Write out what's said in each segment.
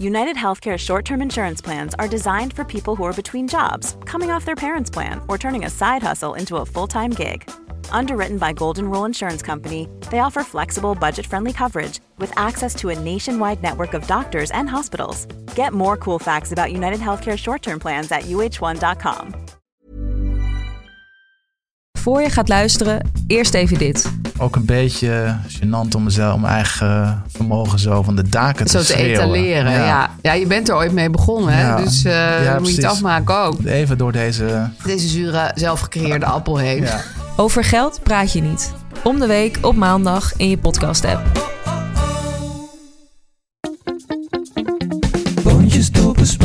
United Healthcare short term insurance plans are designed for people who are between jobs, coming off their parents' plan, or turning a side hustle into a full time gig. Underwritten by Golden Rule Insurance Company, they offer flexible, budget friendly coverage with access to a nationwide network of doctors and hospitals. Get more cool facts about United Healthcare short term plans at uh1.com. Voor je gaat luisteren, eerst even dit. Ook een beetje gênant om mezelf, om mijn eigen vermogen zo van de daken te Zo te schreeuwen. etaleren, ja. ja. je bent er ooit mee begonnen, hè? Ja. dus eh Ja, dan moet je het afmaken ook. Even door deze... Deze zure, zelfgecreëerde appel heen. Ja. Over geld praat je niet. Om de week op maandag in je podcast-app.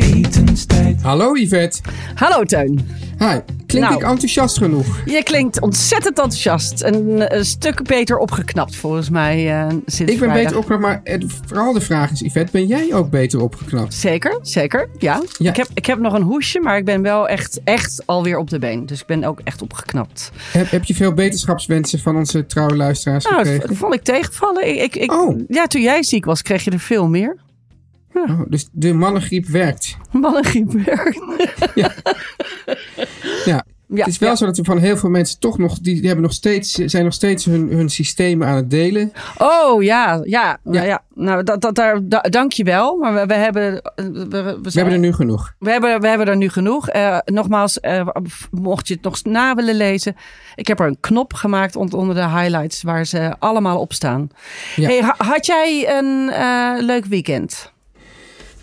etenstijd. Hallo Yvette. Hallo Teun. Hi. Klink Nou. ik enthousiast genoeg? Je klinkt ontzettend enthousiast. En een stuk beter opgeknapt volgens mij eh, sinds Ik ben vrijdag. beter opgeknapt, maar het- vooral de vraag is, Yvette, ben jij ook beter opgeknapt? Zeker, zeker. Ja. Ja. Ik, heb, ik heb nog een hoesje, maar ik ben wel echt, echt alweer op de been. Dus ik ben ook echt opgeknapt. Heb, heb je veel beterschapswensen van onze trouwe luisteraars Nou, dat gekregen? vond ik tegenvallen. Ik, ik, ik- Oh. Ja, toen jij ziek was, kreeg je er veel meer. Oh, dus de mannengriep werkt. Mannengriep werkt. Ja. Ja, het is wel ja. zo dat er van heel veel mensen toch nog, die, die hebben nog steeds, zijn nog steeds hun, hun systemen aan het delen. Oh ja, ja. Ja. ja. Nou, dat, dat, daar, da, dank je wel. Maar we, we hebben... We, we, We hebben er nu genoeg. We hebben, we hebben er nu genoeg. Eh, nogmaals, eh, mocht je het nog na willen lezen. Ik heb er een knop gemaakt onder de highlights waar ze allemaal op staan. Ja. Hey, ha- had jij een eh, leuk weekend?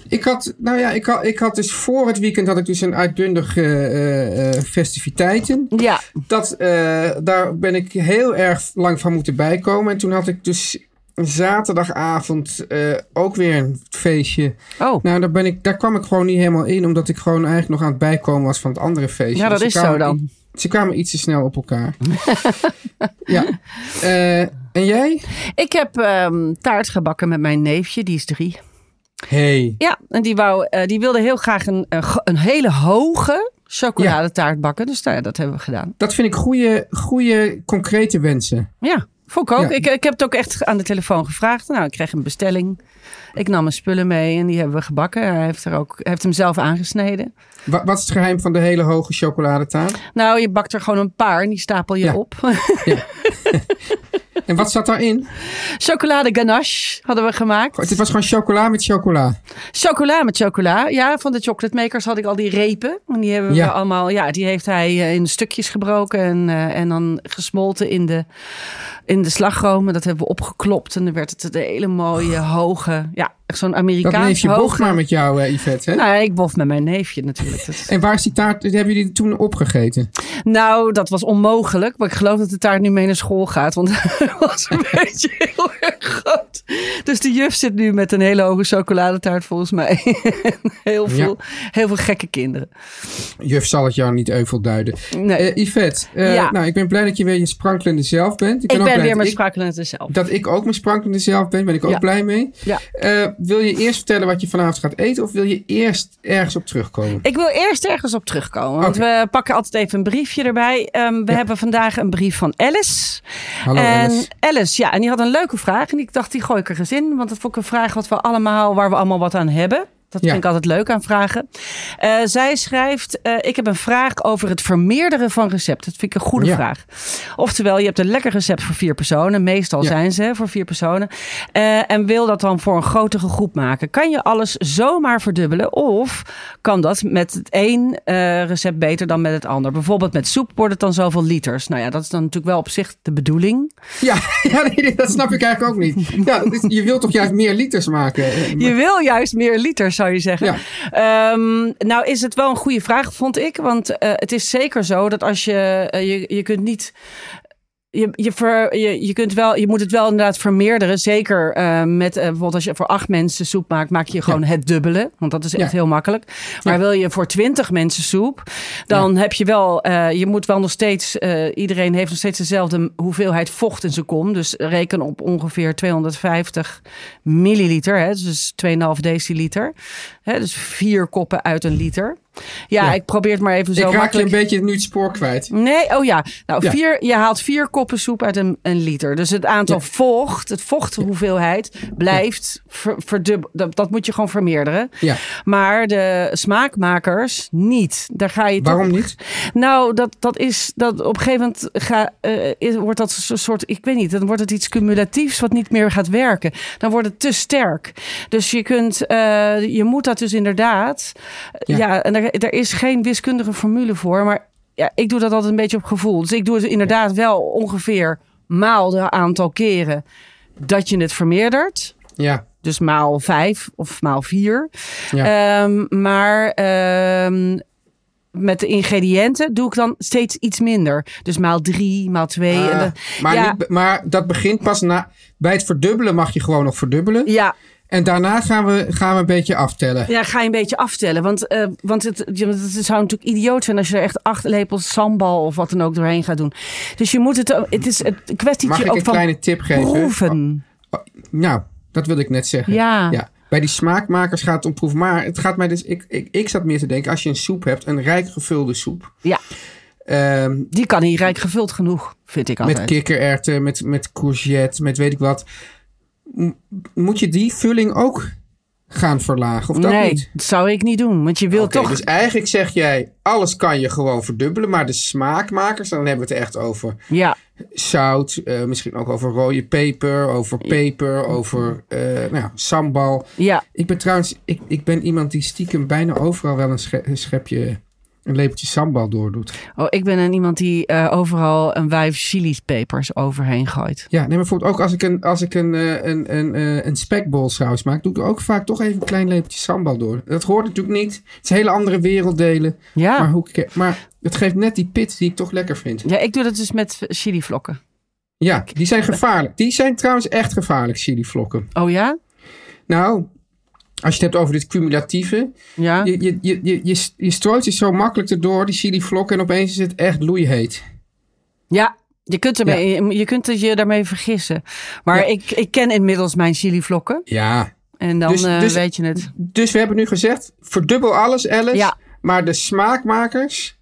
Ik had, nou ja, ik had, ik had dus voor het weekend had ik dus een uitbundige eh, festiviteiten. Ja, Dat, eh, daar ben ik heel erg lang van moeten bijkomen. En toen had ik dus zaterdagavond ook weer een feestje. oh. Nou, daar, ben ik, daar kwam ik gewoon niet helemaal in, omdat ik gewoon eigenlijk nog aan het bijkomen was van het andere feestje. Ja, dat Dus is zo dan. Ze kwamen iets te snel op elkaar. ja. En jij? Ik heb ehm, taart gebakken met mijn neefje, die is drie. Hey. Ja, en die, wou, eh, die wilde heel graag een, een, hele hoge chocoladetaart bakken. Dus nou ja, dat hebben we gedaan. Dat vind ik goede, goede concrete wensen. Ja, vond ik ook. Ja. Ik, ik heb het ook echt aan de telefoon gevraagd. Nou, ik kreeg een bestelling. Ik nam mijn spullen mee en die hebben we gebakken. Hij heeft, er ook, heeft hem zelf aangesneden. Wa- wat is het geheim van de hele hoge chocoladetaart? Nou, je bakt er gewoon een paar en die stapel je Ja. op. En wat zat daarin? Chocolade ganache hadden we gemaakt. Het was gewoon chocola met chocola. Chocola met chocola. Ja, van de chocolate makers had ik al die repen. En die hebben Ja. we allemaal, ja, die heeft hij eh, in stukjes gebroken en, eh, en dan gesmolten in de, in de slagroom. En dat hebben we opgeklopt en dan werd het een hele mooie, hoge, ja, zo'n Dat Amerikaans neefje bof hoge. maar met jou, eh, Yvette. Hè? Nou, ik bof met mijn neefje natuurlijk. Dat En waar is die taart? Hebben jullie toen opgegeten? Nou, dat was onmogelijk. Maar ik geloof dat de taart nu mee naar school gaat. Want het was een beetje heel erg groot. Dus de juf zit nu met een hele hoge chocoladetaart volgens mij. heel, veel, heel veel gekke kinderen. Juf zal het jou niet euvel duiden. Nee, Eh Yvette, eh, Ja. nou, ik ben blij dat je weer je sprankelende zelf bent. ik ook ben blij weer ik- sprakelende zelf. Dat ik ook mijn sprankelende zelf ben, ben ik ook Ja. blij mee. Ja. Eh, wil je eerst vertellen wat je vanavond gaat eten of wil je eerst ergens op terugkomen? Ik wil eerst ergens op terugkomen. Want we pakken altijd even een briefje erbij. Ehm, we hebben vandaag een brief van Alice. Hallo en Alice. ja, en die had een leuke vraag. En ik dacht, die gooi ik er eens in. Want dat vond ik een vraag wat we allemaal, waar we allemaal wat aan hebben. Dat Ja. vind ik altijd leuk aan vragen. Eh, zij schrijft: eh, Ik heb een vraag over het vermeerderen van recepten. Dat vind ik een goede Ja. vraag. Oftewel, je hebt een lekker recept voor vier personen. Meestal Ja. zijn ze voor vier personen. Eh, en wil dat dan voor een grotere groep maken. Kan je alles zomaar verdubbelen? Of kan dat met het eh, recept beter dan met het ander? Bijvoorbeeld met soep wordt het dan zoveel liters. Nou ja, dat is dan natuurlijk wel op zich de bedoeling. Ja, nee, dat snap ik eigenlijk ook niet. Ja, is- je wilt toch juist meer liters maken? Je wil juist meer liters, zou je zeggen. Ja. Ehm, nou is het wel een goede vraag, vond ik. Want eh, het is zeker zo dat als je... eh, je, je kunt niet je, je, ver, je, je, kunt wel, je moet het wel inderdaad vermeerderen. Zeker uh, met uh, bijvoorbeeld als je voor acht mensen soep maakt, maak je gewoon ja. het dubbele. Want dat is echt ja. heel makkelijk. Maar ja. wil je voor twintig mensen soep, dan heb je wel, uh, je moet wel nog steeds, iedereen heeft nog steeds dezelfde hoeveelheid vocht in zijn kom. Dus reken op ongeveer 250 milliliter, hè, dus 2,5 deciliter. Dus vier koppen uit een liter. Ja, ja, ik probeer het maar even zo Ik raak makkelijk. je een beetje nu het spoor kwijt. Nee, oh ja. Nou, ja. Vier, je haalt vier koppen soep uit een, een liter. Dus het aantal ja. vocht, het vochthoeveelheid, blijft ver, verdubbelen. Dat, dat, moet je gewoon vermeerderen. Ja. Maar de smaakmakers niet. Daar ga je Waarom toch... niet? Nou, dat, dat is dat op een gegeven moment ga, uh, is, wordt dat een soort, ik weet niet, dan wordt het iets cumulatiefs wat niet meer gaat werken. Dan wordt het te sterk. Dus je kunt, uh, je moet dat dus inderdaad, ja, ja en er, er is geen wiskundige formule voor, maar ja, ik doe dat altijd een beetje op gevoel. Dus ik doe het inderdaad wel ongeveer maal de aantal keren dat je het vermeerdert. Ja. Dus maal vijf of maal vier. Ja. Um, maar um, met de ingrediënten doe ik dan steeds iets minder. Dus maal drie, maal twee. Ah, en dan, maar, ja, niet, maar dat begint pas na. Bij het verdubbelen mag je gewoon nog verdubbelen. Ja, En daarna gaan we, gaan we een beetje aftellen. Ja, ga je een beetje aftellen. Want, uh, want het, het zou natuurlijk idioot zijn als je er echt acht lepels sambal of wat dan ook doorheen gaat doen. Dus je moet het, het is een kwestie Mag ik ook een van kleine tip geven? proeven. Oh, nou, dat wilde ik net zeggen. Ja. ja. Bij die smaakmakers gaat het om proeven. Maar het gaat mij dus. Ik, ik, ik zat meer te denken, als je een soep hebt, een rijk gevulde soep. Ja. Um, Die kan niet rijk gevuld genoeg, vind ik altijd. met kikkererwten, met, met courgette, met weet ik wat. Moet je die vulling ook gaan verlagen? Of dat nee, niet? dat zou ik niet doen. Want je wil Oké, toch... dus eigenlijk zeg jij, alles kan je gewoon verdubbelen. Maar de smaakmakers, dan hebben we het echt over Ja, zout. eh, misschien ook over rode peper, over peper, over eh, nou ja, sambal. ja. Ik ben trouwens, ik, ik ben iemand die stiekem bijna overal wel een, sche- een schepje, een lepeltje sambal doordoet. Oh, ik ben een iemand die uh, overal een vijf chilipepers overheen gooit. Ja, nee, maar bijvoorbeeld ook als ik een, als ik een, uh, een, een, uh, een spekbol saus maak, doe ik er ook vaak toch even een klein lepeltje sambal door. Dat hoort natuurlijk niet. Het is hele andere werelddelen. Ja. Maar, hoe, maar het geeft net die pit die ik toch lekker vind. Ja, ik doe dat dus met chilivlokken. Ja, die zijn gevaarlijk. Die zijn trouwens echt gevaarlijk, chilivlokken. Oh ja? Nou, als je het hebt over dit cumulatieve. Ja. Je, je, je, je, je, je strooit je zo makkelijk erdoor, die chilivlokken. En opeens is het echt loeiheet. Ja, je kunt, ermee, ja. je kunt het je daarmee vergissen. Maar ja. ik, ik ken inmiddels mijn chilivlokken. Ja. En dan dus, uh, dus, weet je het. Dus we hebben nu gezegd, verdubbel alles, Alice. Ja. Maar de smaakmakers...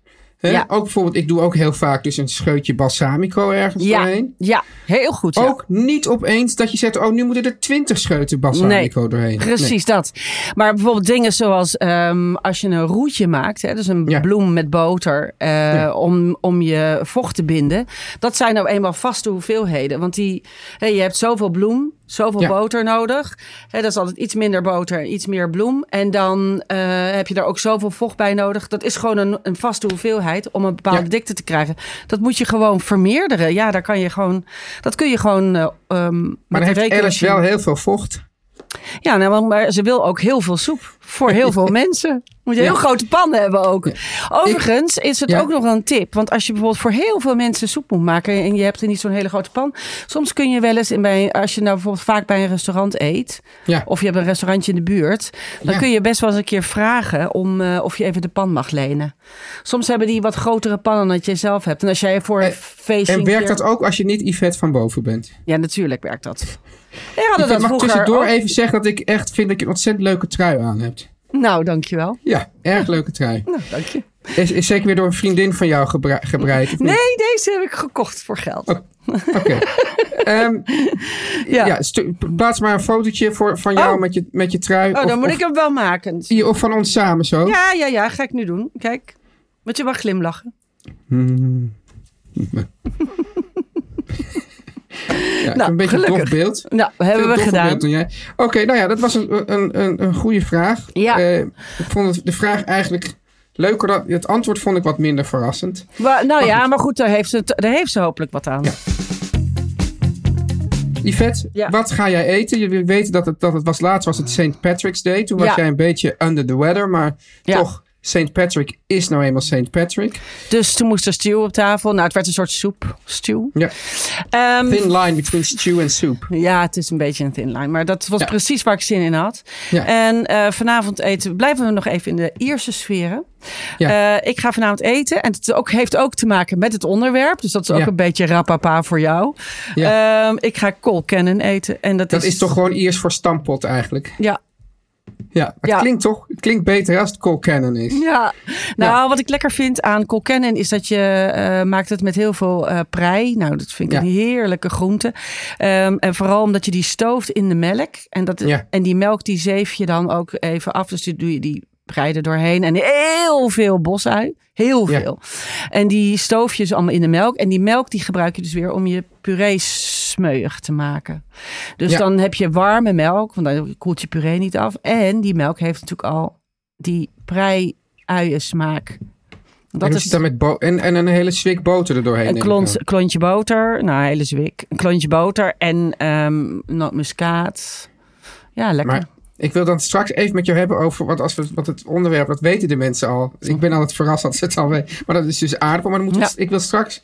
Ja. Ook bijvoorbeeld, ik doe ook heel vaak dus een scheutje balsamico ergens ja. doorheen. Ja, heel goed. Ook niet opeens dat je zegt, oh nu moeten er twintig scheuten balsamico nee, doorheen. Precies nee. dat. Maar bijvoorbeeld dingen zoals um, als je een roetje maakt, hè, dus een Ja. bloem met boter, uh, Ja. om, om je vocht te binden. Dat zijn nou eenmaal vaste hoeveelheden. Want die, hè, je hebt zoveel bloem, zoveel Ja. boter nodig. Dat is altijd iets minder boter, iets meer bloem. En dan uh, heb je daar ook zoveel vocht bij nodig. Dat is gewoon een, een vaste hoeveelheid om een bepaalde Ja. dikte te krijgen. Dat moet je gewoon vermeerderen. Ja, daar kan je gewoon, dat kun je gewoon. Uh, um, Maar dan heeft Alice wel heel veel vocht. ja, nou, maar ze wil ook heel veel soep voor heel veel mensen. Moet je een Ja. heel grote pan hebben ook. Overigens is het Ja. ook nog een tip. Want als je bijvoorbeeld voor heel veel mensen soep moet maken... en je hebt er niet zo'n hele grote pan... soms kun je wel eens, in bij, als je nou bijvoorbeeld vaak bij een restaurant eet... Ja. of je hebt een restaurantje in de buurt... dan kun je best wel eens een keer vragen... om uh, of je even de pan mag lenen. Soms hebben die wat grotere pannen dan je zelf hebt. En als jij voor een feestje... En een werkt keer- dat ook als je niet Yvette van boven bent? Ja, natuurlijk werkt dat. Ik dat mag tussendoor ook- even zeggen dat ik echt vind dat je een ontzettend leuke trui aan hebt. Nou, dankjewel. Ja, erg leuke trui. Nou, dank je. Is, is zeker weer door een vriendin van jou gebra- gebreid. Nee, deze heb ik gekocht voor geld. Oké. Ehm, Ja. ja, stu- plaats maar een fotootje voor, van jou Oh. met, je, met je trui. Oh, of, dan moet of, ik hem wel maken. hier, of van ons samen zo. Ja, ja, ja, ga ik nu doen. Kijk. Want je mag glimlachen. Hmm. Ja, Nou, een beetje een gelukkig. dof beeld. Nou, hebben Veel we gedaan. Oké, nou ja, dat was een, een, een, een goede vraag. Ja. Eh, ik vond de vraag eigenlijk leuker. Dan, het antwoord vond ik wat minder verrassend. Maar, nou ja, goed. maar goed, daar heeft, ze, daar heeft ze hopelijk wat aan. Ja. Yvette, Ja. wat ga jij eten? Je weet dat het, dat het was laatst was het St. Patrick's Day. Toen was jij een beetje under the weather. Maar toch St. Patrick is nou eenmaal St. Patrick. Dus toen moest er stew op tafel. Nou, het werd een soort soep. Stew. Ja. Ehm, Thin line between stew en soup. ja, het is een beetje een thin line. Maar dat was Ja. precies waar ik zin in had. Ja. En eh, vanavond eten, blijven we nog even in de Ierse sferen. Ja. Eh, ik ga vanavond eten. En het ook, heeft ook te maken met het onderwerp. Dus dat is ook Ja. een beetje rapapa voor jou. Ehm, ik ga Colcannon eten. En dat, Dat is toch gewoon Iers voor stampot eigenlijk. Ja. Ja, het Ja. klinkt toch? Het klinkt beter als het Colcannon is. Ja, nou wat ik lekker vind aan Colcannon is dat je eh, maakt het met heel veel eh prei. Nou, dat vind ik Ja. een heerlijke groente. Ehm, en vooral omdat je die stooft in de melk. En, dat, en die melk die zeef je dan ook even af. Dus die doe je die prei er doorheen. En heel veel bosui. Heel veel. En die stoof je dus allemaal in de melk. En die melk die gebruik je dus weer om je puree smeuig te maken. Dus Ja. dan heb je warme melk, want dan koelt je puree niet af. En die melk heeft natuurlijk al die prei-uien smaak. en Dat hoe is dat met bo- en, en een hele zwik boter er doorheen. een klont, klontje boter, nou een hele zwik. Een klontje boter en ehm nootmuskaat. Ja, lekker. Maar ik wil dan straks even met jou hebben over wat als we wat het onderwerp, dat weten de mensen al. Ik ben altijd verrast dat ze het al weten. Maar dat is dus aardappel. Maar dan moeten we, Ja. ik wil straks,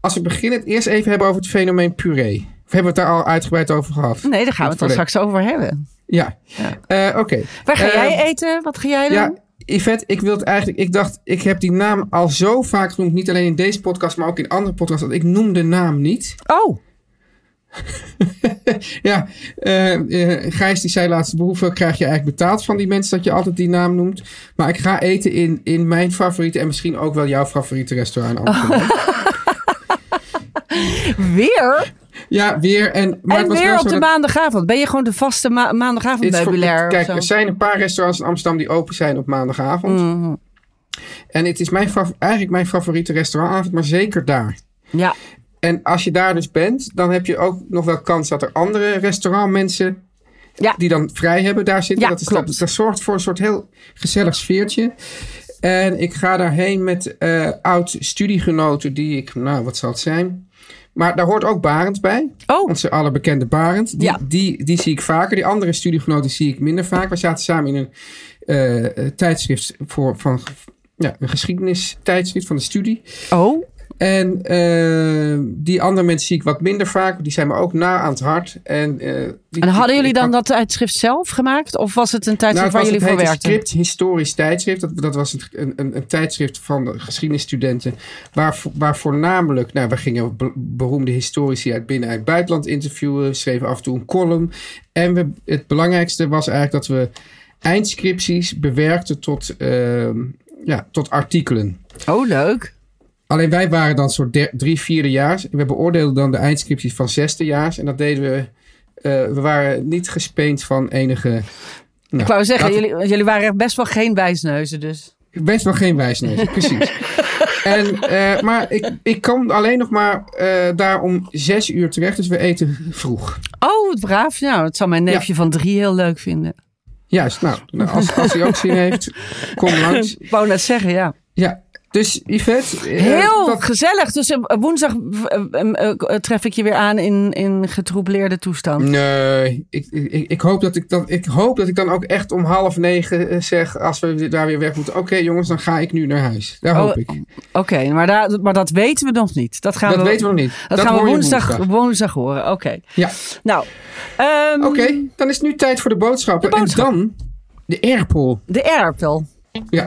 als we beginnen, het eerst even hebben over het fenomeen puree. Of hebben we het daar al uitgebreid over gehad? nee, daar gaan we het dan straks over hebben. Ja. Eh, Oké. Waar ga jij eten? Wat ga jij doen? Ja, Yvette, ik wil het eigenlijk. Ik dacht, ik heb die naam al zo vaak genoemd. Niet alleen in deze podcast, maar ook in andere podcasts. Dat ik noem de naam niet. Oh, Ja, eh, Gijs die zei laatst, hoeveel krijg je eigenlijk betaald van die mensen dat je altijd die naam noemt? Maar ik ga eten in, in mijn favoriete en misschien ook wel jouw favoriete restaurant in Amsterdam. weer? ja, weer. En, maar en weer op de dat- maandagavond. Ben je gewoon de vaste ma maandagavond meubilair? Kijk, er zijn een paar restaurants in Amsterdam die open zijn op maandagavond. Mhm. En het is mijn, eigenlijk mijn favoriete restaurantavond, maar zeker daar. Ja, En als je daar dus bent, dan heb je ook nog wel kans dat er andere restaurantmensen Ja. die dan vrij hebben daar zitten. Ja, dat, is, dat, dat zorgt voor een soort heel gezellig sfeertje. En ik ga daarheen met eh, oud studiegenoten die ik, nou wat zal het zijn? Maar daar hoort ook Barend bij. Oh. Onze allerbekende Barend. Die, Ja. die, die zie ik vaker. Die andere studiegenoten zie ik minder vaak. We zaten samen in een eh, eh, tijdschrift voor, van ja, een geschiedenistijdschrift van de studie. oh. En eh, die andere mensen zie ik wat minder vaak. Die zijn me ook na aan het hart. En, eh, die- En hadden jullie dan dat tijdschrift zelf gemaakt? Of was het een nou, tijdschrift het waar jullie het voor werkten? Script Historisch Tijdschrift. Dat, dat was een, een, een tijdschrift van de geschiedenisstudenten. Waar, waar voornamelijk, nou, we gingen be- beroemde historici uit binnen- en uit het buitenland interviewen. We schreven af en toe een column. En we, het belangrijkste was eigenlijk dat we eindscripties bewerkten tot, ehm, ja, tot artikelen. Oh, leuk. Alleen wij waren dan soort der- drie, vierdejaars. We beoordeelden dan de eindscripties van zesdejaars. En dat deden we. eh, we waren niet gespeend van enige. Nou, Ik wou zeggen, jullie, jullie waren best wel geen wijsneuzen dus. Best wel geen wijsneus, precies. En, eh, maar ik, ik kwam alleen nog maar eh, daar om zes uur terecht. Dus we eten vroeg. Oh, wat braaf. Nou, dat zou mijn neefje van drie heel leuk vinden. Juist, nou, nou, als, als hij ook zin heeft, kom langs. Ik wou net zeggen, ja. Ja, dus Yvette. eh, Heel dat- gezellig. Dus eh, woensdag eh, tref ik je weer aan in, in getroubleerde toestand. Nee, ik, ik, ik, hoop dat ik, dan, ik hoop dat ik dan ook echt om half negen zeg, als we daar weer weg moeten. Oké jongens, dan ga ik nu naar huis. Daar hoop Oh, ik. Oké, maar, daar- maar dat weten we nog niet. Dat gaan Dat we, weten we nog niet. Dat, gaan we woensdag, woensdag. horen. Oké. Ja, Nou, ehm, oké. Dan is het nu tijd voor de boodschappen. De boodschap. En dan de airpool. de airpel. Ja,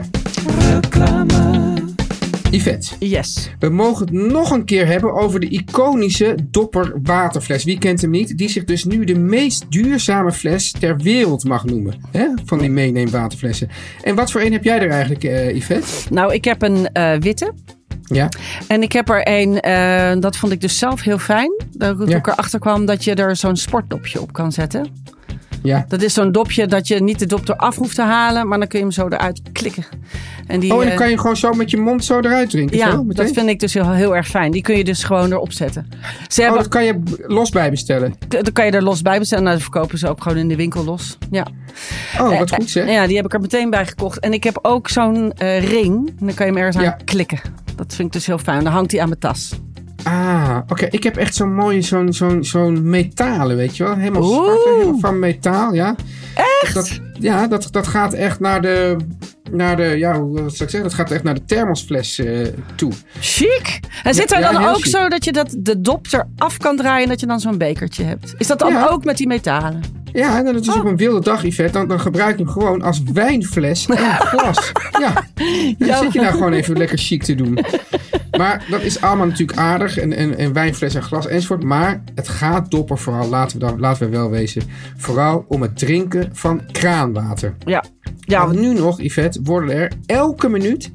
Yvette. Yes. We mogen het nog een keer hebben over de iconische Dopper waterfles. Wie kent hem niet? Die zich dus nu de meest duurzame fles ter wereld mag noemen. Hè? Van die meeneemwaterflessen. En wat voor een heb jij er eigenlijk, eh Yvette? Nou, ik heb een eh, witte. Ja, En ik heb er een, eh, dat vond ik dus zelf heel fijn. Dat Ja. ik erachter kwam dat je er zo'n sportdopje op kan zetten. Ja. Dat is zo'n dopje dat je niet de dop eraf hoeft te halen, maar dan kun je hem zo eruit klikken. En die, Oh, en dan eh, kan je gewoon zo met je mond zo eruit drinken? ja, zo, dat vind ik dus heel, heel erg fijn. Die kun je dus gewoon erop zetten. Ze Oh, hebben, dat kan je los bij bestellen. Dan kan je er los bij bestellen. Nou, dat verkopen ze ook gewoon in de winkel los. Ja. Oh, wat goed zeg. Ja, die heb ik er meteen bij gekocht. En ik heb ook zo'n eh, ring. Dan kan je hem ergens Ja. aan klikken. Dat vind ik dus heel fijn. Dan hangt hij aan mijn tas. Ah, oké. Ik heb echt zo'n mooie, zo'n zo'n zo'n metalen, weet je wel. Helemaal zwart, helemaal van metaal, ja. Echt? Dat, ja, dat, dat gaat echt naar de naar de, ja, hoe zou ik zeggen? Dat gaat echt naar de thermosfles eh, toe. Chic. En zit er ja, dan ook chic. zo dat je dat, de dop eraf kan draaien en dat je dan zo'n bekertje hebt? Is dat dan Ja. ook met die metalen? Ja, en dat is op een wilde dag, Yvette. Dan, dan gebruik je hem gewoon als wijnfles en glas. Ja, dan Ja. zit je nou gewoon even lekker chic te doen. Maar dat is allemaal natuurlijk aardig. En, en, en wijnfles en glas enzovoort. Maar het gaat dopper vooral, laten we, dan, laten we wel wezen. Vooral om het drinken van kraanwater. Ja. Ja, Want nu nog, Yvette, worden er elke minuut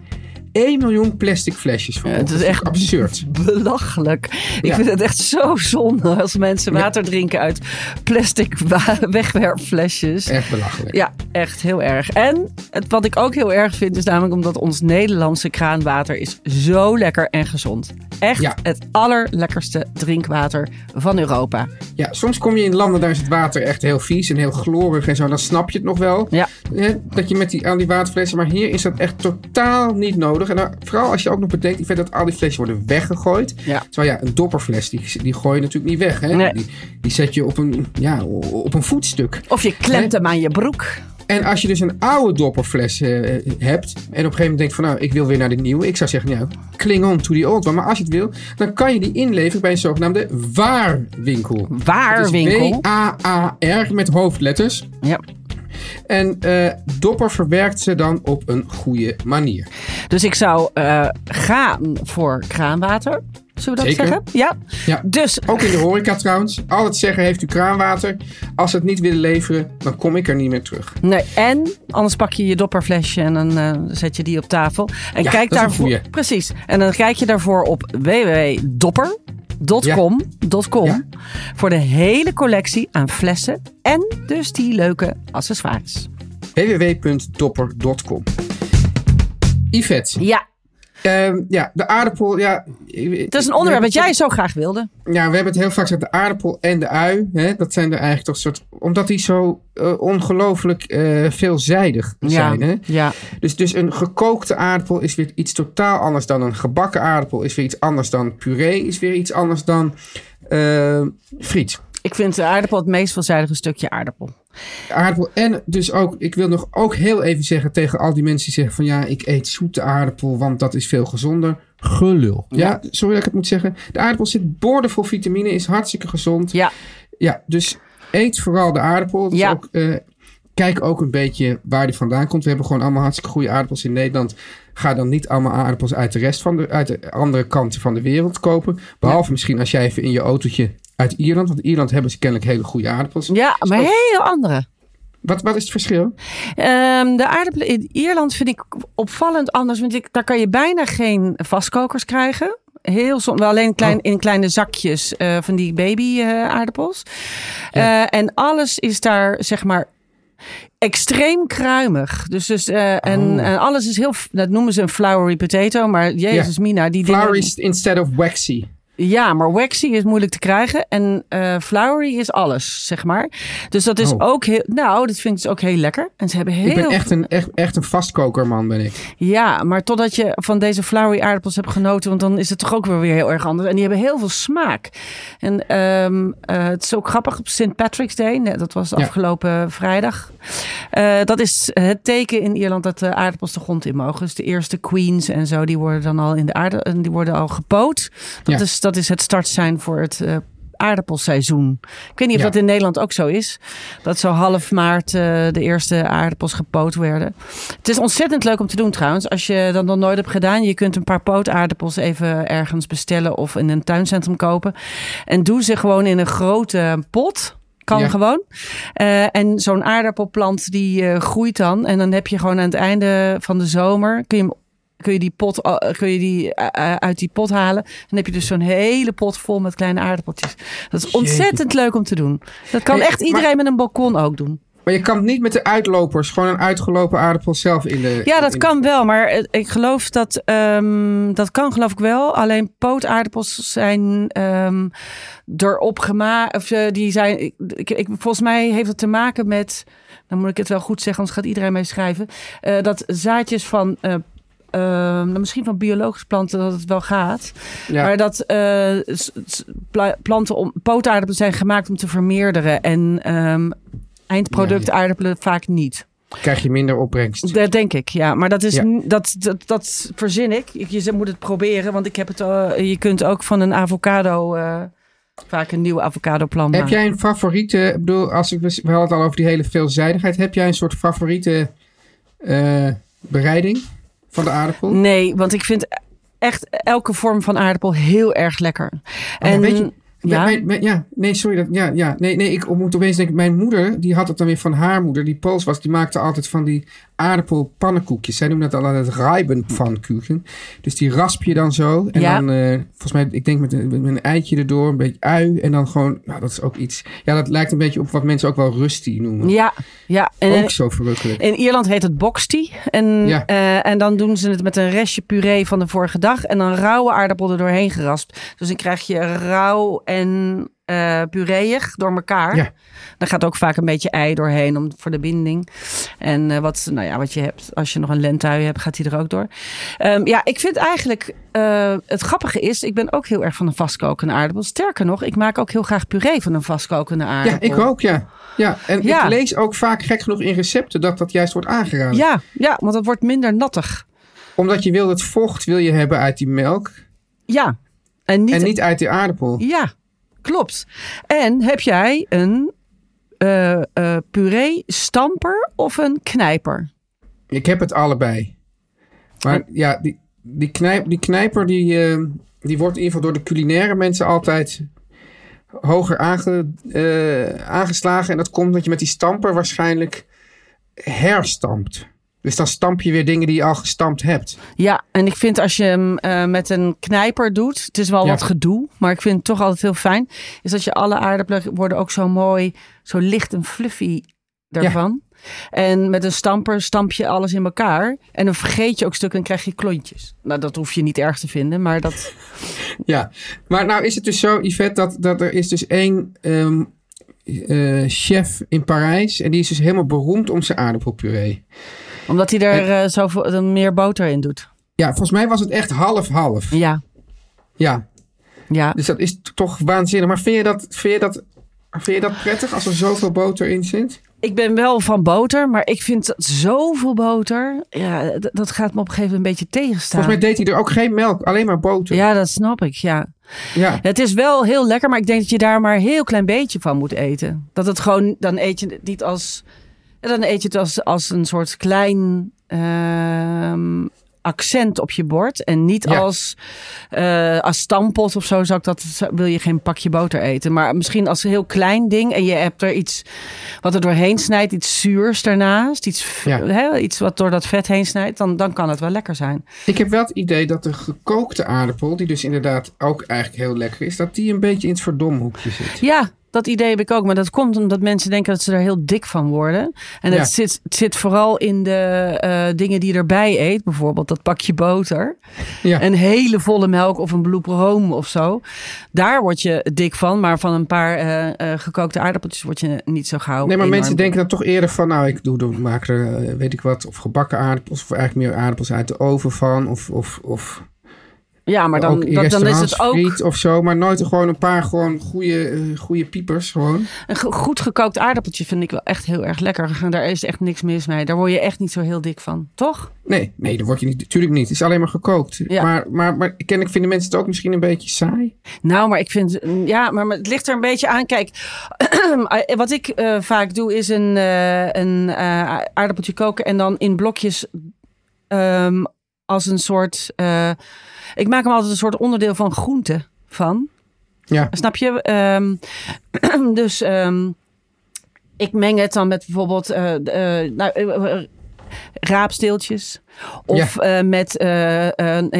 1 miljoen plastic flesjes van. het is echt absurd. belachelijk. Ik Ja. vind het echt zo zonde als mensen water drinken uit plastic wegwerpflesjes. Echt belachelijk. Ja, echt heel erg. En het, wat ik ook heel erg vind is namelijk omdat ons Nederlandse kraanwater is zo lekker en gezond. Echt het allerlekkerste drinkwater van Europa. Ja, soms kom je in landen, daar is het water echt heel vies en heel chlorig en zo. Dan snap je het nog wel. Ja. Hè, dat je met die, aan die waterflessen. Maar hier is dat echt totaal niet nodig. En vooral als je ook nog bedenkt, ik vind dat al die flesjes worden weggegooid. Ja. Terwijl ja, een dopperfles, die, die gooi je natuurlijk niet weg. Hè? Nee. Die, die zet je op een, ja, op een voetstuk. Of je klemt hem aan je broek. En als je dus een oude dopperfles eh, hebt. En op een gegeven moment denkt van nou, ik wil weer naar de nieuwe. Ik zou zeggen, nou, cling on to the old one. Maar als je het wil, dan kan je die inleveren bij een zogenaamde waarwinkel. Waarwinkel. W-A-A-R met hoofdletters. Ja. En eh, Dopper verwerkt ze dan op een goede manier. Dus ik zou eh, gaan voor kraanwater. Zullen we dat Zeker. zeggen? Ja. Ja. Dus Ook in de horeca trouwens. Al het zeggen heeft u kraanwater. Als ze het niet willen leveren, dan kom ik er niet meer terug. Nee, en anders pak je je dopperflesje en dan eh, zet je die op tafel. En Ja, kijk dat is een daarvoor. Precies. En dan kijk je daarvoor op www.dopper.com .com, Ja. voor de hele collectie aan flessen en dus die leuke accessoires. www.dopper.com Yvette, Ja, ehm, ja, de aardappel. Ja, het is een onderwerp wat jij zo graag wilde. Ja, we hebben het heel vaak gezegd, de aardappel en de ui. Hè, dat zijn er eigenlijk toch soort... Omdat die zo eh, ongelooflijk eh, veelzijdig zijn. Hè? ja. Dus, dus een gekookte aardappel is weer iets totaal anders dan een gebakken aardappel. Is weer iets anders dan puree. Is weer iets anders dan eh, friet. Ik vind de aardappel het meest veelzijdige stukje aardappel. Aardappel en dus ook... Ik wil nog ook heel even zeggen tegen al die mensen die zeggen van... Ja, ik eet zoete aardappel, want dat is veel gezonder. Gelul. Ja, sorry dat ik het moet zeggen. De aardappel zit boordevol vitamine, is hartstikke gezond. Ja, Ja, dus eet vooral de aardappel. Dus Ja. ook, eh, kijk ook een beetje waar die vandaan komt. We hebben gewoon allemaal hartstikke goede aardappels in Nederland. Ga dan niet allemaal aardappels uit de rest van de, uit de andere kanten van de wereld kopen. Behalve misschien als jij even in je autootje uit Ierland. Want in Ierland hebben ze kennelijk hele goede aardappels. ja maar heel andere. Wat, wat is het verschil? Ehm, de aardappelen in Ierland vind ik opvallend anders. Want ik, daar kan je bijna geen vastkokers krijgen. Heel soms, alleen klein, Oh. in kleine zakjes eh, van die baby eh, aardappels. Ja. Eh, en alles is daar, zeg maar, extreem kruimig. Dus, dus en, Oh. en alles is heel, dat noemen ze een floury potato. Maar jezus mina, die dingen... Flour is instead of waxy. Ja, maar waxy is moeilijk te krijgen. En eh floury is alles, zeg maar. Dus dat is Oh. ook heel... Nou, dat vind ik dus ook heel lekker. En ze hebben heel... Ik ben echt een, echt, echt een vastkokerman, ben ik. Ja, maar totdat je van deze floury aardappels hebt genoten... want dan is het toch ook weer weer heel erg anders. En die hebben heel veel smaak. En ehm, eh, het is ook grappig op St. Patrick's Day. Nee, dat was Ja. afgelopen vrijdag. Eh, dat is het teken in Ierland dat de aardappels de grond in mogen. Dus de eerste queens en zo, die worden dan al in de aarde... en die worden al gepoot. Dat, Ja. is, dat is het startsein voor het... eh, aardappelseizoen. Ik weet niet of Ja. dat in Nederland ook zo is. Dat zo half maart eh, de eerste aardappels gepoot werden. Het is ontzettend leuk om te doen trouwens. Als je dat nog nooit hebt gedaan. Je kunt een paar pootaardappels even ergens bestellen. Of in een tuincentrum kopen. En doe ze gewoon in een grote pot. Kan Ja. gewoon. Eh, en zo'n aardappelplant die groeit dan. En dan heb je gewoon aan het einde van de zomer... Kun je hem kun je die pot eh, kun je die eh, eh, uit die pot halen. Dan heb je dus zo'n hele pot vol met kleine aardappeltjes. Dat is ontzettend leuk om te doen. Dat kan echt iedereen maar- met een balkon ook doen. Maar je kan het niet met de uitlopers. Gewoon een uitgelopen aardappel zelf in de... Ja, dat kan wel, maar ik geloof dat ehm, dat kan geloof ik wel. Alleen pootaardappels zijn ehm erop gemaakt, of die zijn, ik, ik, volgens mij heeft het te maken met, dan moet ik het wel goed zeggen, anders gaat iedereen mee schrijven, dat zaadjes van eh, ehm, nou, misschien van biologische planten dat het wel gaat. Ja. Maar dat pla- planten om pootaardappelen zijn gemaakt om te vermeerderen. En ehm, eindproduct Ja, ja. aardappelen vaak niet. krijg je minder opbrengst. Dat denk ik, ja. Maar dat, is, dat, dat, dat verzin ik. Je moet het proberen, want ik heb het, eh, je kunt ook van een avocado eh, vaak een nieuw avocado plan Heb maken. jij een favoriete, ik bedoel, als ik, we hadden het al over die hele veelzijdigheid. Heb jij een soort favoriete eh, bereiding van de aardappel? Nee, want ik vind echt elke vorm van aardappel heel erg lekker. ja, en ja, Mijn- mijn- ja, nee, sorry. Dat, ja, ja, nee, nee, ik moet opeens denken, mijn moeder, die had het dan weer van haar moeder, die Pools was, die maakte altijd van die aardappelpannenkoekjes. Zij noemen dat al het. Dus die rasp je dan zo. En Ja. dan, eh, volgens mij, ik denk met een, met een eitje erdoor, een beetje ui. En dan gewoon, nou, dat is ook iets. Ja, dat lijkt een beetje op wat mensen ook wel rusty noemen. ja, ja. En, ook zo verrukkelijk. In Ierland heet het boxty. En, Ja. eh, en dan doen ze het met een restje puree van de vorige dag. En dan rauwe aardappel er doorheen geraspt. Dus dan krijg je rauw en eh pureeig door elkaar. Ja. Dan gaat ook vaak een beetje ei doorheen om, voor de binding. En eh, wat, nou ja, wat je hebt, als je nog een lentui hebt, gaat die er ook door. Ehm, ja, ik vind eigenlijk, eh, het grappige is, ik ben ook heel erg van een vastkokende aardappel. Sterker nog, ik maak ook heel graag puree van een vastkokende Ja, aardappel. ik ook, ja. Ja, en Ja. ik lees ook vaak gek genoeg in recepten dat dat juist wordt aangeraden. Ja, ja, want het wordt minder nattig. Omdat je wil het vocht wil je hebben uit die melk Ja. En niet, en niet uit die aardappel. Ja, klopt. En heb jij een eh eh puree stamper of een knijper? Ik heb het allebei. Maar ja, die, die, knijp, die knijper die, eh, die wordt in ieder geval door de culinaire mensen altijd hoger aange, aangeslagen. En dat komt dat je met die stamper waarschijnlijk herstampt. Dus dan stamp je weer dingen die je al gestampt hebt. Ja, en ik vind als je hem eh, met een knijper doet, het is wel Ja. wat gedoe, maar ik vind het toch altijd heel fijn, is dat je alle aardappelen worden ook zo mooi, zo licht en fluffy daarvan. En met een stamper stamp je alles in elkaar. En dan vergeet je ook stukken en krijg je klontjes. Nou, dat hoef je niet erg te vinden, maar dat... Ja, maar nou is het dus zo, Yvette, dat, dat er is dus één ehm, eh, chef in Parijs. En die is dus helemaal beroemd om zijn aardappelpuree. Omdat hij er eh, zoveel eh, meer boter in doet. Ja, volgens mij was het echt half-half. Ja, Ja, ja. dus dat is toch waanzinnig. Maar vind je dat, vind je dat, vind je dat prettig als er zoveel boter in zit? Ik ben wel van boter, maar ik vind zoveel boter, ja, dat gaat me op een gegeven moment een beetje tegenstaan. Volgens mij deed hij er ook geen melk, alleen maar boter. Ja, dat snap ik, ja. Ja. Het is wel heel lekker, maar ik denk dat je daar maar een heel klein beetje van moet eten. Dat het gewoon, dan eet je het niet als, ja, dan eet je het als, als een soort klein ehm, accent op je bord. En niet Ja. als, eh, als stampot of zo, zou ik dat, wil je geen pakje boter eten. Maar misschien als een heel klein ding en je hebt er iets wat er doorheen snijdt, iets zuurs daarnaast. Iets, Ja. iets wat door dat vet heen snijdt, dan, dan kan het wel lekker zijn. Ik heb wel het idee dat de gekookte aardappel, die dus inderdaad ook eigenlijk heel lekker is, dat die een beetje in het verdomhoekje zit. Ja, dat idee heb ik ook. Maar dat komt omdat mensen denken dat ze er heel dik van worden. En Ja. het, zit, het zit vooral in de eh, dingen die je erbij eet. Bijvoorbeeld dat pakje boter. Ja. Een hele volle melk of een blue room of zo. Daar word je dik van. Maar van een paar eh, eh, gekookte aardappeltjes word je niet zo gauw. Nee, maar mensen denken dan toch eerder van, nou, ik doe, doe, maak er, weet ik wat, of gebakken aardappels, of eigenlijk meer aardappels uit de oven van, of, of, of Ja, maar dan, ook dat, dan is het ook of zo, maar nooit gewoon een paar gewoon goede, eh, goede piepers gewoon. een go- goed gekookt aardappeltje vind ik wel echt heel erg lekker. Daar is echt niks mis mee. Daar word je echt niet zo heel dik van. Toch? Nee, nee, dat word je niet, natuurlijk niet. Het is alleen maar gekookt. Ja. Maar, maar, maar kennelijk vinden mensen het ook misschien een beetje saai. Nou, maar ik vind, ja, maar het ligt er een beetje aan. Kijk, wat ik eh, vaak doe is een, eh, een eh, aardappeltje koken en dan in blokjes ehm, als een soort. Ik maak hem altijd een soort onderdeel van groente van. Ja, Snap je? Ehm, dus ehm, ik meng het dan met bijvoorbeeld eh, eh, nou, eh, raapsteeltjes. Of met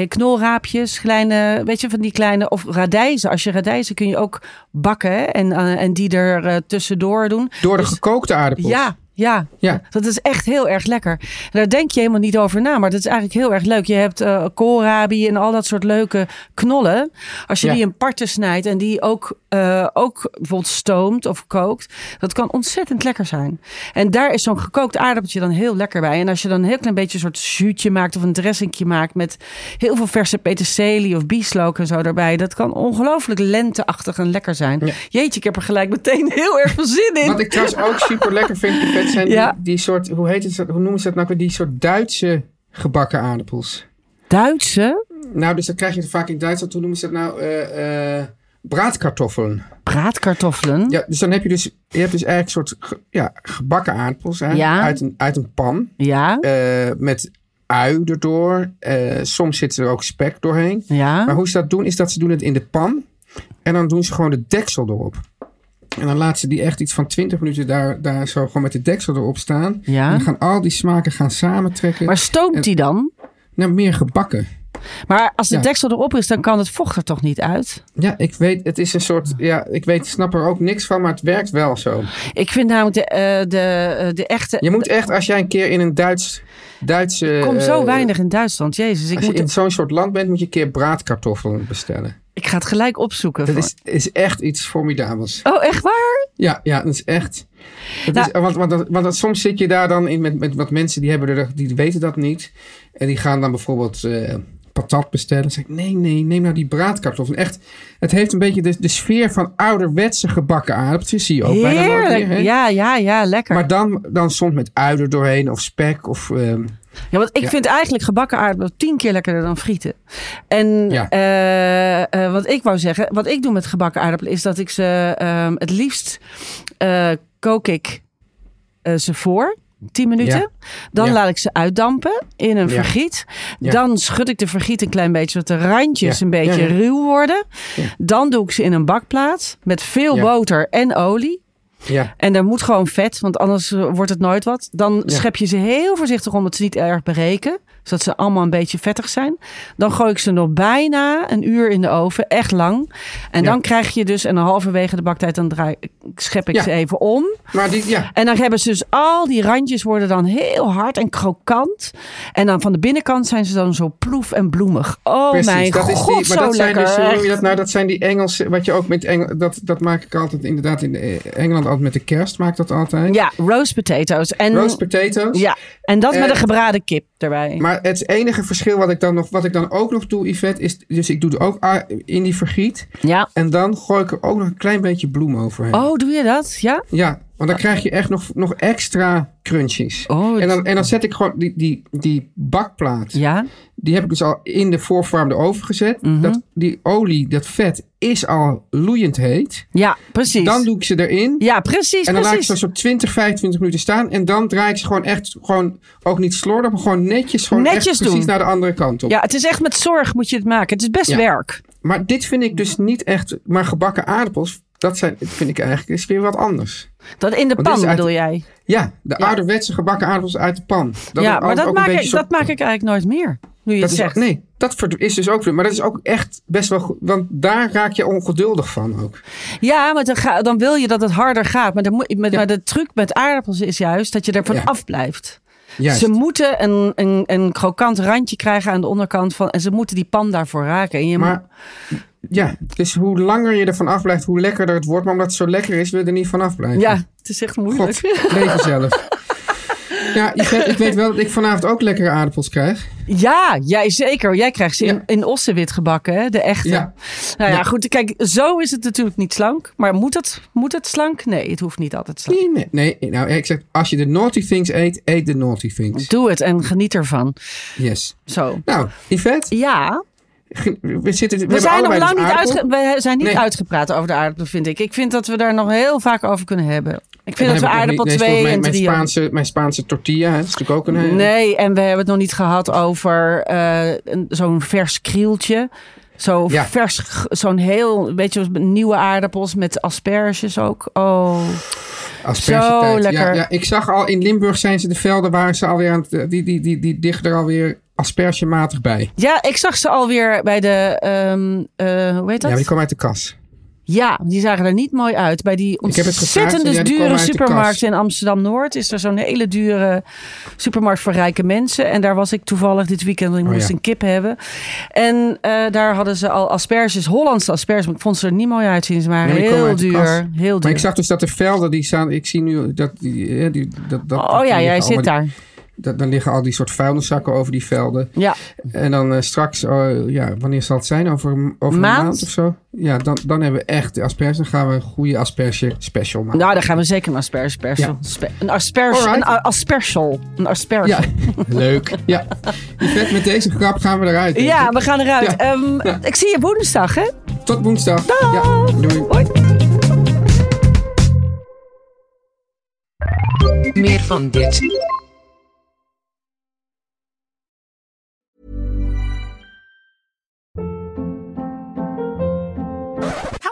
knolraapjes, kleine, weet je, van die kleine. Of radijzen. Als je radijzen kun je ook bakken hè, en, en die er tussendoor doen. door de Dus- gekookte aardappels. Ja, ja, Ja. dat is echt heel erg lekker. Daar denk je helemaal niet over na, maar dat is eigenlijk heel erg leuk. Je hebt eh koolrabi en al dat soort leuke knollen. Als je Ja. die in parten snijdt en die ook, eh, ook bijvoorbeeld stoomt of kookt, dat kan ontzettend lekker zijn. En daar is zo'n gekookt aardappeltje dan heel lekker bij. En als je dan een heel klein beetje een soort zuutje maakt of een dressingje maakt met heel veel verse peterselie of bieslook en zo erbij, dat kan ongelooflijk lenteachtig en lekker zijn. Ja. Jeetje, ik heb er gelijk meteen heel erg veel zin in. Wat ik trouwens ook super lekker vind, Zijn Ja. die, die soort, hoe heet het, hoe noemen ze dat nou weer? Die soort Duitse gebakken aardappels. Duitse Nou, dus dat krijg je vaak in Duitsland. Hoe noemen ze dat nou? Eh, eh, braadkartoffelen. braadkartoffelen. Ja, dus dan heb je dus, je hebt dus eigenlijk een soort ja, gebakken aardappels hè, Ja. uit, een, uit een pan. Ja, eh, met ui erdoor. Soms zit er ook spek doorheen. ja. Maar hoe ze dat doen, is dat ze doen het in de pan. En dan doen ze gewoon de deksel erop. En dan laten ze die echt iets van 20 minuten daar, daar zo gewoon met de deksel erop staan. Ja. En dan gaan al die smaken gaan samentrekken. Maar stoomt die dan? Nou, meer gebakken. Maar als de Ja. deksel erop is, dan kan het vocht er toch niet uit? Ja, ik weet, het is een soort, ja, ik weet, snap er ook niks van, maar het werkt wel zo. Ik vind namelijk de, eh, de, eh, de echte... Je moet echt, als jij een keer in een Duits, Duitse... Er komt zo eh, weinig in Duitsland. Jezus, ik, Als je moet, in zo'n soort land bent, moet je een keer braadkartoffelen bestellen. Ik ga het gelijk opzoeken. Dat is, is echt iets formidabels. Oh, echt waar? Ja, ja, dat is echt. Dat Nou- is, want, want, dat- want dat- soms zit je daar dan in met, met wat mensen die hebben er, die weten dat niet. En die gaan dan bijvoorbeeld eh, patat bestellen. Dan zeg ik, nee, nee, neem nou die braadkartoffel. Echt, het heeft een beetje de, de sfeer van ouderwetse gebakken aardappeltjes. Zie je ook bijna Heerlijk. meer. hè? Ja, ja, ja, lekker. Maar dan, dan soms met ui er doorheen of spek of... ehm, Ja, want ik Ja. vind eigenlijk gebakken aardappelen tien keer lekkerder dan frieten. En Ja. eh, eh, wat ik wou zeggen, wat ik doe met gebakken aardappelen is dat ik ze ehm, het liefst eh, kook ik ze voor. 10 minuten. Ja. Dan Ja. laat ik ze uitdampen in een Ja. vergiet. Dan schud ik de vergiet een klein beetje, zodat de randjes een beetje ruw worden. Dan doe ik ze in een bakplaat met veel boter en olie. Ja, En er moet gewoon vet, want anders eh, wordt het nooit wat. Dan schep je ze heel voorzichtig om het ze niet erg bereken. Zodat ze allemaal een beetje vettig zijn. Dan gooi ik ze nog bijna een uur in de oven. Echt lang. En Ja. dan krijg je dus, en halverwege de baktijd, dan draai, schep ik Ja. ze even om. maar die, ja, En dan hebben ze dus al die randjes worden dan heel hard en krokant. En dan van de binnenkant zijn ze dan zo ploef en bloemig. Oh precies. mijn dat is god, die, maar zo dat zijn lekker. dus, je echt. dat nou? Dat zijn die Engelse, wat je ook met Engel, dat, dat maak ik altijd inderdaad in eh, Engeland altijd met de kerst maak ik dat altijd. Ja, roast potatoes. En, Roast potatoes. ja, en dat met Eh, een gebraden kip Maar het enige verschil wat ik dan nog, wat ik dan ook nog doe, Yvette, is dus ik doe er ook in die vergiet. ja. En dan gooi ik er ook nog een klein beetje bloem overheen. Oh, doe je dat? Ja? Ja, want dan krijg je echt nog, nog extra crunchies. Oh, En dan, en dan zet ik gewoon die, die, die bakplaat. ja. Die heb ik dus al in de voorverwarmde oven gezet. Mhm. dat, die olie, dat vet, is al loeiend heet. Ja, precies. Dan doe ik ze erin. ja, precies, En dan laat ik ze zo 20, 25 minuten staan. En dan draai ik ze gewoon echt, gewoon, ook niet slordig, maar gewoon netjes, gewoon Netjes echt precies doen. naar de andere kant op. Ja, het is echt met zorg moet je het maken. Het is best Ja. werk. Maar dit vind ik dus niet echt, maar gebakken aardappels, dat zijn, vind ik eigenlijk, is weer wat anders. Dat in de pan uit- bedoel jij? Ja, de ouderwetse gebakken aardappels uit de pan. Dat ja, maar dat maak, ik, dat maak ik eigenlijk nooit meer. Nu je dat het is, zegt. Nee, dat is dus ook, maar dat is ook echt best wel goed, want daar raak je ongeduldig van ook. Ja, maar dan, ga, dan wil je dat het harder gaat. Maar de, met, Ja. maar de truc met aardappels is juist dat je ervan Ja. afblijft. Juist. Ze moeten een, een, een krokant randje krijgen aan de onderkant van. En ze moeten die pan daarvoor raken. En je Maar ja, dus hoe langer je ervan afblijft, hoe lekkerder het wordt. Maar omdat het zo lekker is, wil je er niet van afblijven. ja, het is echt moeilijk. God, leven zelf. Ja, ik weet wel dat ik vanavond ook lekkere aardappels krijg. Ja, jij zeker. Jij krijgt ze in, Ja. in ossenwit gebakken, hè? de echte. Ja. Nou ja, Ja. goed. Kijk, zo is het natuurlijk niet slank. Maar moet het, moet het slank? Nee, het hoeft niet altijd slank. Nee, nee, nee. Nou, ik zeg, als je de naughty things eet, eet de naughty things. Doe het en geniet ervan. Yes. Zo. Nou, Yvette, Ja, we, zitten, we, zijn nog lang dus niet, aardappel. uitge- we zijn niet Nee. uitgepraat over de aardappelen, vind ik. Ik vind dat we daar nog heel vaak over kunnen hebben. Ik vind dat we aardappel niet- nee, 2 en mijn, 3 mijn, Spaanse, mijn Spaanse tortilla, hè, dat is natuurlijk ook een... eh, Nee, en we hebben het nog niet gehad over eh, een- zo'n vers krieltje. Zo Ja. vers, zo'n heel, weet je, nieuwe aardappels met asperges ook. Oh, Aspergetijd. Zo lekker. Ja, ik zag al in Limburg zijn ze de velden waar ze alweer aan het, die, die, die, die dichten er alweer aspergematig bij. ja, ik zag ze alweer bij de, ehm, eh, hoe heet dat? Ja, die komen uit de kas. Ja, die zagen er niet mooi uit. Bij die ontzettend ja, dure supermarkt in Amsterdam-Noord... is er zo'n hele dure supermarkt voor rijke mensen. En daar was ik toevallig dit weekend, want ik Oh, moest ja. een kip hebben. En eh, daar hadden ze al asperges, Hollandse asperges... maar ik vond ze er niet mooi uitzien. Ze waren heel duur, heel duur. Maar ik zag dus dat de velden die staan. Ik zie nu dat die. hè, die dat, dat, oh ja, jij zit daar. Da- dan liggen al die soort vuilniszakken over die velden. Ja. En dan eh, straks, oh, ja, wanneer zal het zijn? Over, een- over Maand? een maand of zo? Ja, dan, dan hebben we echt de asperge. Dan gaan we een goede asperge special maken. Nou, dan gaan we zeker een aspergespersal. Ja. Spe- Een asperge. Een. Een asperge. Ja, leuk. Ja. Yvette, met deze grap gaan we eruit. Ja, we gaan eruit. Ja. Ehm, Ja. Ik zie je woensdag, hè? Tot woensdag. Dag. Ja, doei. Hoi. Meer van dit.